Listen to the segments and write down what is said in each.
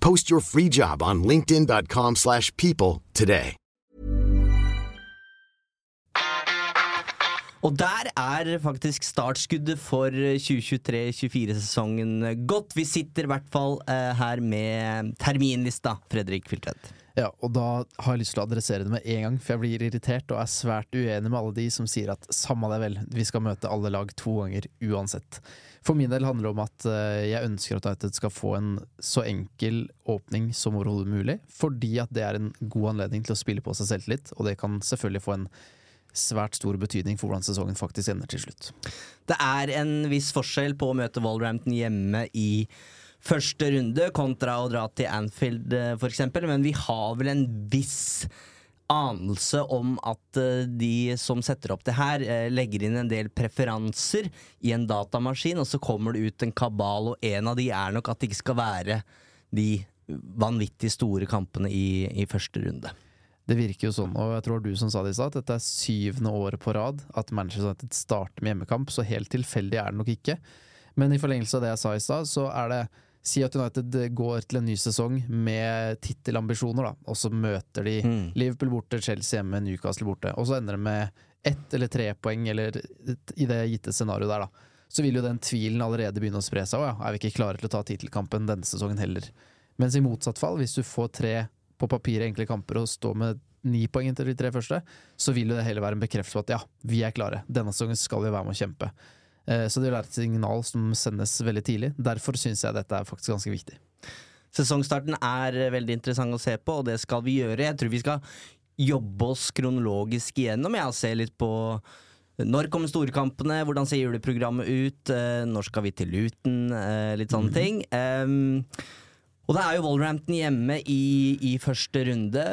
Post your free job on linkedin.com/people slash people today. Og der er faktisk startskuddet for 2023-2024-sesongen godt. Vi sitter i hvert fall eh, her med terminlista, Fredrik Filtvedt. Ja, og da har jeg lyst til å adressere det med en gang, for jeg blir irritert og er svært uenig med alle de som sier at samme det vel, vi skal møte alle lag to ganger uansett. For min del handler det om at eh, jeg ønsker at United skal få en så enkel åpning som overhodet mulig, fordi at det er en god anledning til å spille på seg selvtillit, og det kan selvfølgelig få en svært stor betydning for hvordan sesongen faktisk ender til slutt. Det er en viss forskjell på å møte Wolverhampton hjemme i første runde kontra å dra til Anfield, f.eks., for eksempel, men vi har vel en viss anelse om at eh, de som setter opp det her, eh, legger inn en del preferanser i en datamaskin, og så kommer det ut en kabal, og en av de er nok at det ikke skal være de vanvittig store kampene i, i første runde. Det virker jo sånn, og jeg tror du som sa det i stad, at dette er syvende året på rad at Manchester United starter med hjemmekamp, så helt tilfeldig er det nok ikke. Men i forlengelse av det jeg sa i stad, så er det Si at United går til en ny sesong med tittelambisjoner, da, og så møter de Mm. Liverpool borte, Chelsea hjemme, Newcastle borte, og så ender det med ett eller tre poeng, eller i det gitte scenarioet der, da. Så vil jo den tvilen allerede begynne å spre seg. Å ja, er vi ikke klare til å ta tittelkampen denne sesongen heller? Mens i motsatt fall, hvis du får tre på papiret enkle kamper og står med ni poeng til de tre første, så vil jo det heller være en bekreftelse på at ja, vi er klare. Denne sesongen skal vi være med å kjempe. Eh, Så det vil være et signal som sendes veldig tidlig. Derfor syns jeg dette er faktisk ganske viktig. Sesongstarten er veldig interessant å se på, og det skal vi gjøre. Jeg tror vi skal jobbe oss kronologisk igjennom. Jeg ser litt på når kommer storkampene, hvordan ser juleprogrammet ut, eh, når skal vi til Luton, eh, litt sånne ting. Um, og det er jo Wolverhampton hjemme i, i første runde.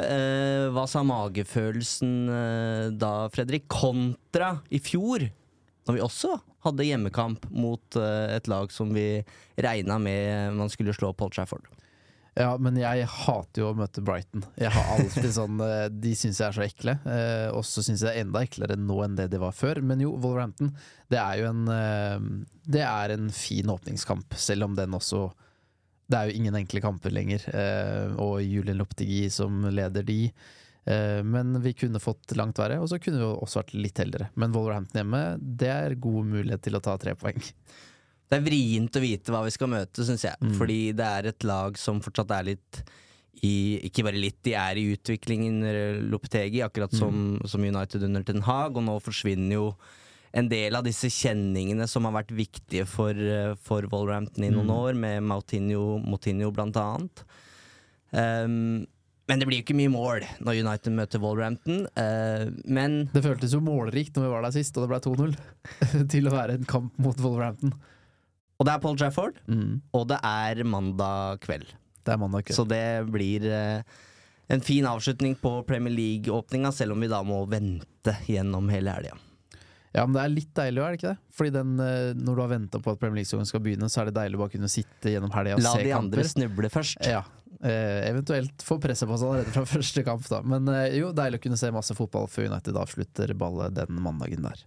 Hva sa magefølelsen da, Fredrik? Kontra i fjor, når vi også hadde hjemmekamp mot eh, et lag som vi regna med man skulle slå Paul Trafford. Ja, men jeg hater jo å møte Brighton. Jeg har alltid sånn eh, De syns jeg er så ekle. eh, Og så syns jeg det er enda eklere nå enn det de var før. Men jo, Wolverhampton, det er jo en Det er en fin åpningskamp, selv om den også Det er jo ingen enkle kamper lenger. Og Julian Loptegi som leder de. Eh, Men vi kunne fått langt verre, og så kunne vi også vært litt heldigere. Men Wolverhampton hjemme, det er god mulighet til å ta tre poeng. Det er vrient å vite hva vi skal møte, syns jeg. Mm. Fordi det er et lag som fortsatt er litt i Ikke bare litt, de er i utviklingen, eh, Lopetegi, akkurat som, Mm. som United under Ten Hag. Og nå forsvinner jo en del av disse kjenningene som har vært viktige for, eh, for Wolverhampton i noen Mm. år, med Moutinho, Moutinho blant annet. Um, men det blir jo ikke mye mål når United møter Wolverhampton. Uh, men Det føltes jo målrikt når vi var der sist, og det ble 2-0. til å være en kamp mot Wolverhampton. Og det er Paul Trafford, Mm. og det er mandag kveld. Det er mandag kveld. Så det blir uh, en fin avslutning på Premier League-åpninga, selv om vi da må vente gjennom hele helga. Ja, men det er litt deilig, er det ikke det? Fordi den, eh, når du har venta på at Premier League-sesongen skal begynne, så er det deilig å bare kunne sitte gjennom helga og La se de andre snuble først. Ja, eventuelt få presset på seg allerede fra første kamp, da. Men eh, jo, deilig å kunne se masse fotball før United avslutter ballet den mandagen der.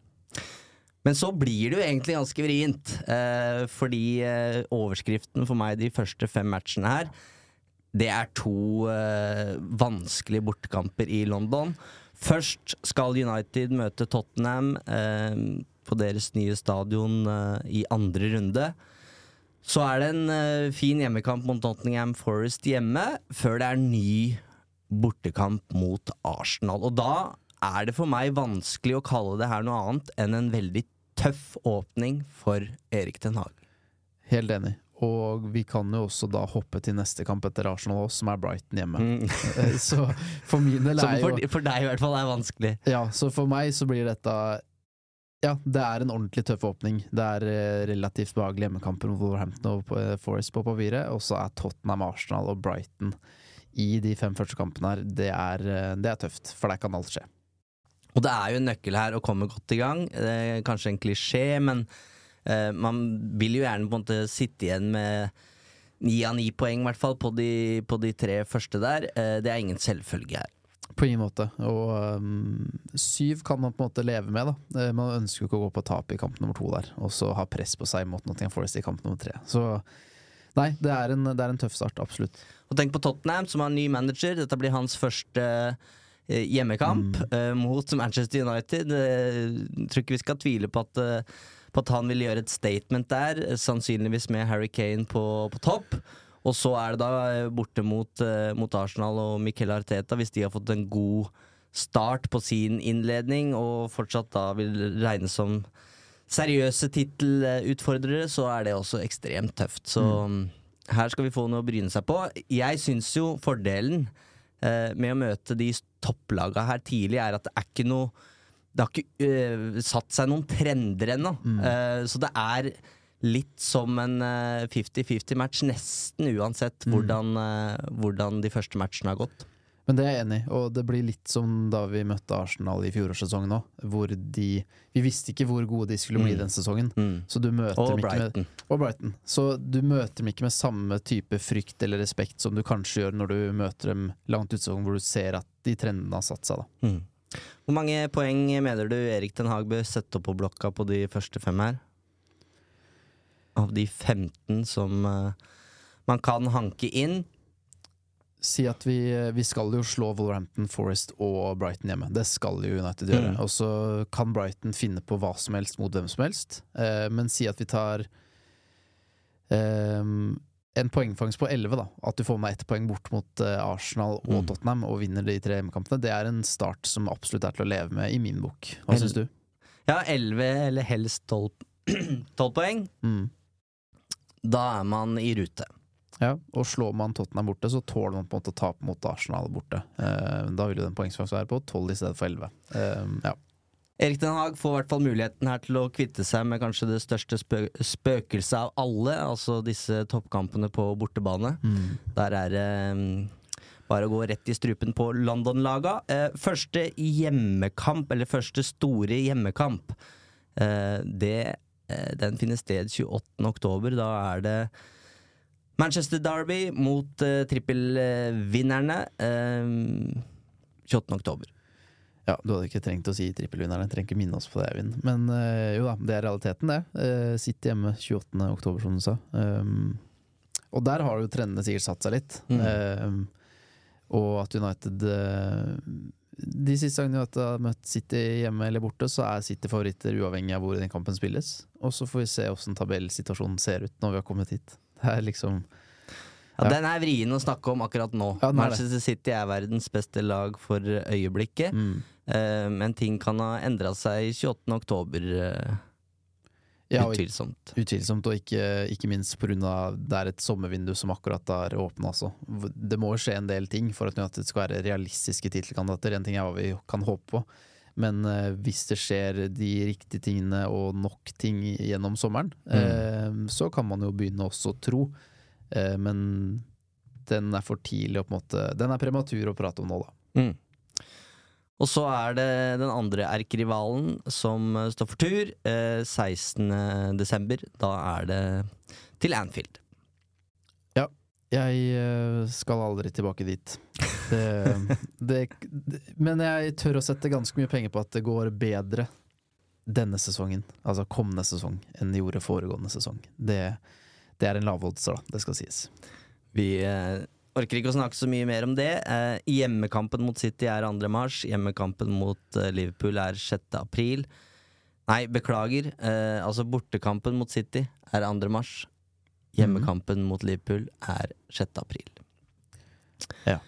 Men så blir det jo egentlig ganske vrient, eh, fordi eh, overskriften for meg de første fem matchene her, det er to eh, vanskelige bortekamper i London. Først skal United møte Tottenham eh, på deres nye stadion eh, i andre runde. Så er det en eh, fin hjemmekamp mot Nottingham Forest hjemme, før det er ny bortekamp mot Arsenal. Og da er det for meg vanskelig å kalle det her noe annet enn en veldig tøff åpning for Erik Den Haag. Helt enig. Og vi kan jo også da hoppe til neste kamp etter Arsenal også, som er Brighton hjemme. Eh, Så for min del Som er for, jo for deg i hvert fall er vanskelig. Ja, så for meg så blir dette Ja, det er en ordentlig tøff åpning. Det er eh, relativt behagelige hjemmekamper mot Wolverhampton og eh, Forest på papiret, og så er Tottenham, Arsenal og Brighton i de fem første kampene her. Det er, eh, det er tøft, for der kan alt skje. Og det er jo en nøkkel her å komme godt i gang. Det er kanskje en klisjé, men uh, man vil jo gjerne på en måte sitte igjen med ni av ni poeng, i hvert fall, på de, på de tre første der. Uh, det er ingen selvfølge her. På ingen måte. Og um, syv kan man på en måte leve med, da. Eh, Man ønsker jo ikke å gå på tap i kamp nummer to der, og så ha press på seg mot Nottingham Forest i kamp nummer tre. Så nei, det er en, det er en tøff start, absolutt. Og tenk på Tottenham, som har en ny manager. Dette blir hans første eh, hjemmekamp mm. mot Manchester United. Jeg tror ikke vi skal tvile på at, eh, på at han vil gjøre et statement der, eh, sannsynligvis med Harry Kane på, på topp. Og så er det da eh, borte mot, eh, mot Arsenal og Miquel Arteta, hvis de har fått en god start på sin innledning, og fortsatt da vil regnes som seriøse tittelutfordrere, så er det også ekstremt tøft. Så mm. her skal vi få noe å bryne seg på. Jeg syns jo fordelen eh, med å møte de topplaga her tidlig, er at det er ikke noe Det har ikke uh, satt seg noen trender ennå. Eh, så det er litt som en eh, 50-50-match, nesten uansett hvordan, mm. hvordan de første matchene har gått. Men det er jeg enig i, og det blir litt som da vi møtte Arsenal i fjorårssesongen òg, hvor de Vi visste ikke hvor gode de skulle bli Mm. den sesongen, Mm. så du møter Og dem ikke med Brighton. Og Brighton. Så du møter dem ikke med samme type frykt eller respekt som du kanskje gjør når du møter dem langt ute i sesongen, hvor du ser at de trendene har satt seg, da. Mm. Hvor mange poeng mener du Erik Den Haag bør sette opp på blokka på de første fem her? Av de 15 som eh, man kan hanke inn. Si at vi, vi skal jo slå Wolverhampton, Forest og Brighton hjemme. Det skal jo United gjøre. Mm. Og så kan Brighton finne på hva som helst mot hvem som helst. Eh, men si at vi tar eh, en poengfangst på 11, da. At du får med ett poeng bort mot eh, Arsenal og Mm. Tottenham og vinner de tre hjemmekampene. Det er en start som absolutt er til å leve med i min bok. Hva syns du? Ja, 11 eller helst 12, 12 poeng. Mm. Da er man i rute. Ja, og slår man Tottenham borte, så tåler man på en måte å tape mot Arsenal borte. Eh, da vil jo den poengsfangsten være på 12 i stedet for 11. Eh, ja. Erik Den Haag får i hvert fall muligheten her til å kvitte seg med kanskje det største spø spøkelset av alle, altså disse toppkampene på bortebane. Der er det eh, bare å gå rett i strupen på London-laga. Eh, første hjemmekamp, eller første store hjemmekamp, eh, det, eh, den finner sted 28. oktober. Da er det Manchester Derby mot uh, trippelvinnerne Uh, 28. oktober. ja, du hadde ikke trengt å si trippelvinnerne. Jeg Trenger ikke minne oss på det, Eivind. Men uh, jo da, det er realiteten, det. Uh, Sitt hjemme 28. oktober, som du sa. Um, og der har jo trendene sikkert satt seg litt. Mm. Um, og at United eh, De siste gangene vi har møtt City hjemme eller borte, så er City favoritter uavhengig av hvor den kampen spilles. Og så får vi se åssen tabellsituasjonen ser ut når vi har kommet hit. Det er liksom Ja, Ja. Den er vrien å snakke om akkurat nå. Ja, er. Manchester City er verdens beste lag for øyeblikket. mm. Eh, men ting kan ha endra seg 28. oktober, eh, ja, utvilsomt. Utvilsomt, og ikke, ikke minst pga. det er et sommervindu som akkurat er åpna også. Det må skje en del ting for at United skal være realistiske tittelkandidater. En ting er hva vi kan håpe på, men eh, hvis det skjer de riktige tingene og nok ting gjennom sommeren, eh, så kan man jo begynne også å tro. Eh, men den er for tidlig å på en måte Den er prematur å prate om nå, da. Mm. Og så er det den andre erkerivalen som står for tur. Eh, 16. desember. Da er det til Anfield. Ja. Jeg eh, skal aldri tilbake dit. Det, det, det, men jeg tør å sette ganske mye penger på at det går bedre denne sesongen, altså kommende sesong, enn det gjorde foregående sesong. Det, det er en lavholdelse, da. Det skal sies. Vi eh, orker ikke å snakke så mye mer om det. Eh, hjemmekampen mot City er 2. mars. Hjemmekampen mot eh, Liverpool er 6. april. Nei, beklager. Eh, altså, bortekampen mot City er 2. mars. Hjemmekampen mot Liverpool er 6. april. Ja.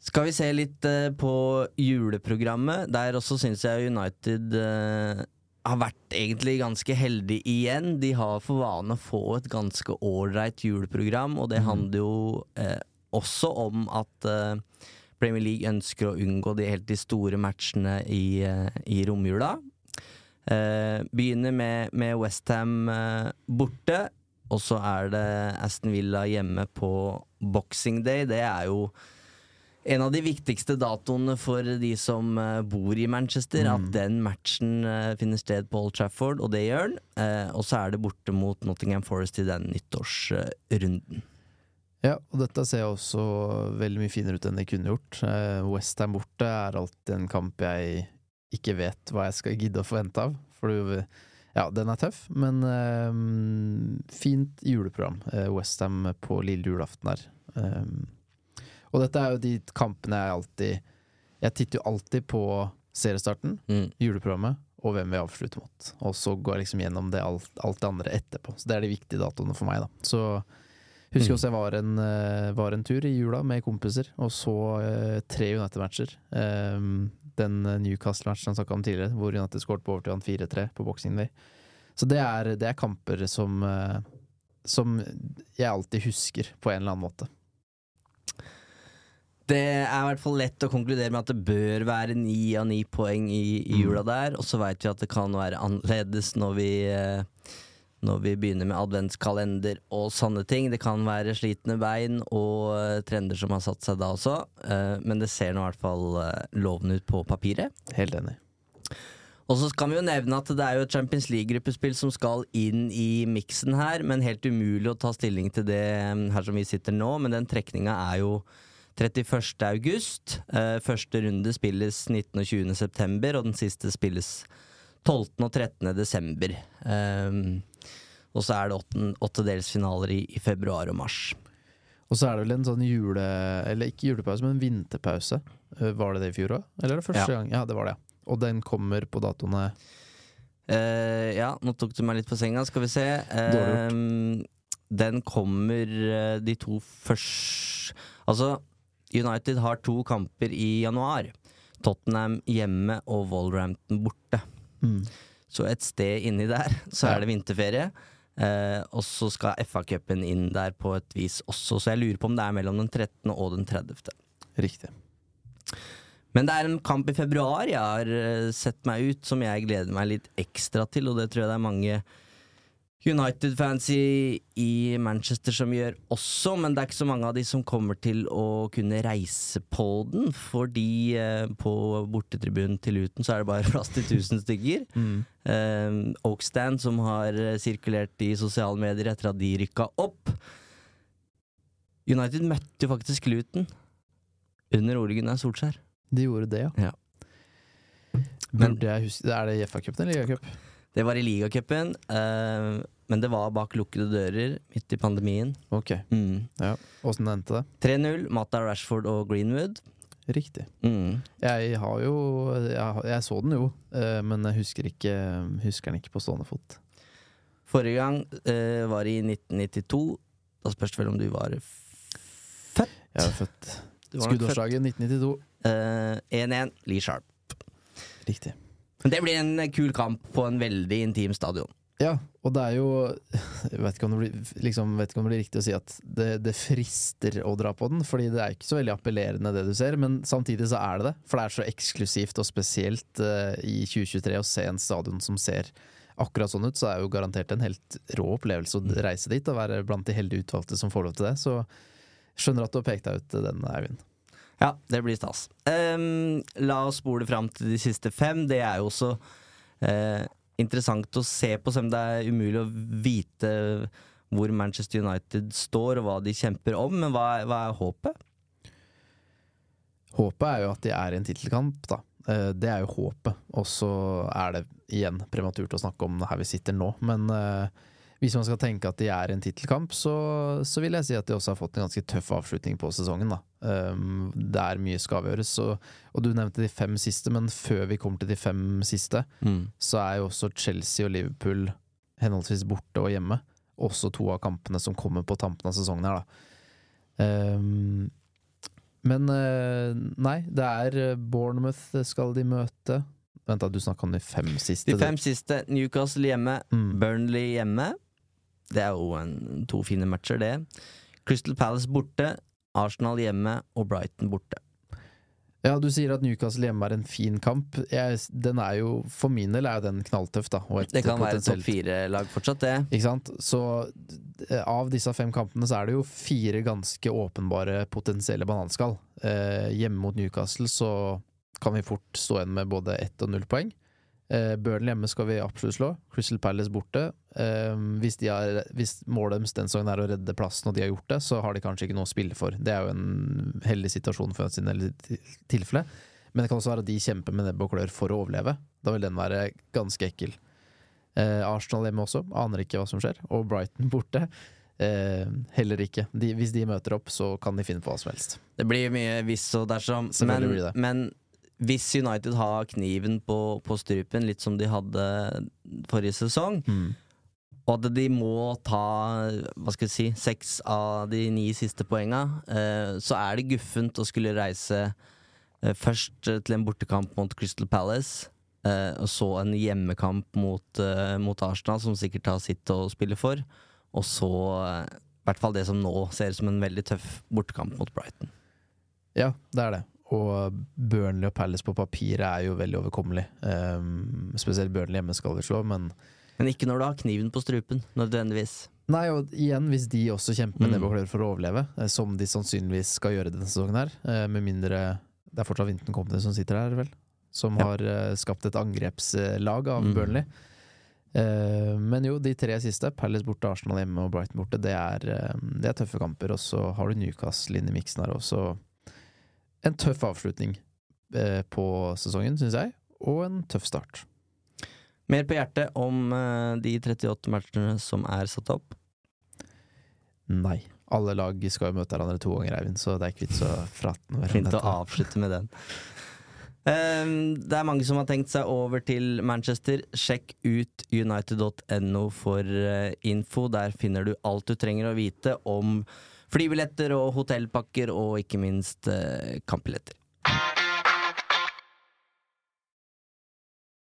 Skal vi se litt eh, på juleprogrammet. Der også syns jeg United eh, har vært egentlig ganske heldig igjen. De har for vane å få et ganske ålreit juleprogram, og det handler jo eh, også om at eh, Premier League ønsker å unngå de helt de store matchene i, eh, i romjula. Eh, begynner med, med Westham eh, borte, og så er det Aston Villa hjemme på Boxing Day. Det er jo en av de viktigste datoene for de som eh, bor i Manchester, at den matchen eh, finner sted på Old Trafford, og det gjør den. Eh, og så er det borte mot Nottingham Forest i den nyttårsrunden. Ja, og dette ser også veldig mye finere ut enn det kunne gjort. Eh, Westham borte er alltid en kamp jeg ikke vet hva jeg skal gidde å forvente av. For ja, den er tøff, men eh, fint juleprogram. Westham på lille julaften her. Eh, og dette er jo de kampene jeg alltid Jeg titter jo alltid på seriestarten, Mm. juleprogrammet, og hvem vi avslutter mot. Og så går jeg liksom gjennom det alt, alt det andre etterpå. Så det er de viktige datoene for meg, da. Så Husker Mm. også jeg var en, eh, var en tur i jula med kompiser og så uh, tre United-matcher. Um, den Newcastle-matchen han snakka om tidligere, hvor United skåret på overtid 4-3 på Boxing Day. Så det er, det er kamper som, eh, som jeg alltid husker, på en eller annen måte. Det er i hvert fall lett å konkludere med at det bør være ni av ni poeng i, i jula der, og så veit vi at det kan være annerledes når vi eh, når vi begynner med adventskalender og sånne ting. Det kan være slitne bein og eh, trender som har satt seg da også, eh, men det ser nå i hvert fall lovende ut på papiret. Helt enig. Og så skal vi jo nevne at det er jo et Champions League-gruppespill som skal inn i miksen her, men helt umulig å ta stilling til det mm, her som vi sitter nå. Men den trekninga er jo 31. august. Eh, første runde spilles 19. og 20. september, og den siste spilles 12. og 13. desember. Um, og så er det åttedelsfinaler i, februar og mars. Og så er det vel en sånn jule... Eller ikke julepause, men vinterpause. Eh, Var det det i fjor òg? Eller er det første Ja. gang? Ja, det var det. Og den kommer på datoene uh, ja, nå tok du meg litt på senga, skal vi se. Uh, den kommer de to først Altså, United har to kamper i januar. Tottenham hjemme og Wolverhampton borte. mm. Så et sted inni der så er det vinterferie. Eh, og så skal FA-cupen inn der på et vis også, så jeg lurer på om det er mellom den 13. og den 30. Riktig. Men det er en kamp i februar jeg har eh, sett meg ut, som jeg gleder meg litt ekstra til, og det tror jeg det er mange United-fans i, i Manchester som gjør også, men det er ikke så mange av de som kommer til å kunne reise på den, fordi eh, på bortetribunen til Luton så er det bare plass til 1000 stykker. Mm. Eh, Oakstand, som har eh, sirkulert i sosiale medier etter at de rykka opp. United møtte jo faktisk Luton under Ole Gunnar Solskjær. De gjorde det, ja. Ja. Men- Burde jeg huske Er det FA-cupen eller ligacup? Det var i ligacupen, uh, men det var bak lukkede dører midt i pandemien. Ok, Mm. ja. Åssen endte det? 3-0, Mata Rashford og Greenwood. Riktig. Mm. Jeg har jo Jeg, jeg så den jo, uh, men jeg husker, ikke, husker den ikke på stående fot. Forrige gang uh, var i 1992. Da spørs det vel om du var født? Jeg var født. skuddårsdagen 1992. Eh, 1-1, Lee Sharp. Riktig. Men det blir en kul kamp på en veldig intim stadion. Ja, og det er jo Jeg vet ikke om det blir, liksom, om det blir riktig å si at det, det frister å dra på den, fordi det er ikke så veldig appellerende det du ser, men samtidig så er det det. For det er så eksklusivt og spesielt uh, i 2023 å se en stadion som ser akkurat sånn ut, så er det jo garantert en helt rå opplevelse å reise dit og være blant de heldige utvalgte som får lov til det. Så skjønner at du har pekt deg ut den, Eivind. Ja, det blir stas. Um, la oss spole fram til de siste fem. Det er jo også uh, interessant å se på, selv om det er umulig å vite hvor Manchester United står og hva de kjemper om. Men hva er, hva er håpet? Håpet er jo at de er i en tittelkamp, da. Eh, Det er jo håpet. Og så er det igjen prematurt å snakke om her vi sitter nå. Men eh, hvis man skal tenke at de er en tittelkamp, så, så vil jeg si at de også har fått en ganske tøff avslutning på sesongen. Um, det er mye skal avgjøres. Og, og du nevnte de fem siste, men før vi kommer til de fem siste, så er jo også Chelsea og Liverpool henholdsvis borte og hjemme. Også to av kampene som kommer på tampen av sesongen her, da. Um, Men eh, nei, det er eh, Bournemouth skal de møte. Vent, da, du snakka om de fem siste. De fem siste. Newcastle hjemme, Mm. Burnley hjemme. Det er jo en, to fine matcher, det. Crystal Palace borte, Arsenal hjemme og Brighton borte. Ja, du sier at Newcastle hjemme er en fin kamp. Jeg, den er jo, For min del er jo den knalltøff, da. Det kan være topp fire-lag fortsatt, det. Ikke sant? Så av disse fem kampene så er det jo fire ganske åpenbare potensielle bananskall. Eh, hjemme mot Newcastle så kan vi fort stå igjen med både ett og null poeng. Eh, Burnley hjemme skal vi absolutt slå. Crystal Palace borte. Eh, hvis, de har, hvis målet deres den sesongen er å redde plassen, og de har gjort det, så har de kanskje ikke noe å spille for. Det er jo en heldig situasjon for sin tilfelle. Men det kan også være at de kjemper med nebb og klør for å overleve. Da vil den være ganske ekkel. Uh, Arsenal hjemme også, aner ikke hva som skjer. Og Brighton borte, eh, heller ikke. De, hvis de møter opp, så kan de finne på hva som helst. Det blir mye hvis og dersom. Men, men hvis United har kniven på, på strupen, litt som de hadde forrige sesong, og at de må ta hva skal vi si, seks av de ni siste poenga, eh, så er det guffent å skulle reise eh, først eh, til en bortekamp mot Crystal Palace, og så en hjemmekamp mot, mot Arsenal, som sikkert har sitt å spille for, og så i hvert fall det som nå ser ut som en veldig tøff bortekamp mot Brighton. Ja, det er det. Og Burnley og Palace på papiret er jo veldig overkommelig. Um, spesielt Burnley hjemme skal vi slå, men Men ikke når du har kniven på strupen, nødvendigvis. Nei, og igjen, hvis de også kjemper med Mm. nebb for å overleve, eh, som de sannsynligvis skal gjøre denne sesongen her, eh, med mindre Det er fortsatt Vinton Company som sitter her, vel? Som Ja. har eh, skapt et angrepslag av Mm. Burnley. Men jo, de tre siste, Palace borte, Arsenal hjemme og Brighton borte, det er, det er tøffe kamper. Og så har du Newcastle inn i miksen her også. En tøff avslutning på sesongen, syns jeg, og en tøff start. Mer på hjertet om eh, de 38 matchene som er satt opp. Nei. Alle lag skal jo møte hverandre to ganger, Eivind, så det er ikke vits å prate med hverandre. Fint å avslutte med den. Ehm, det er mange som har tenkt seg over til Manchester. Sjekk ut united.no for eh, info. Der finner du alt du trenger å vite om flybilletter og hotellpakker, og ikke minst uh, kampbilletter.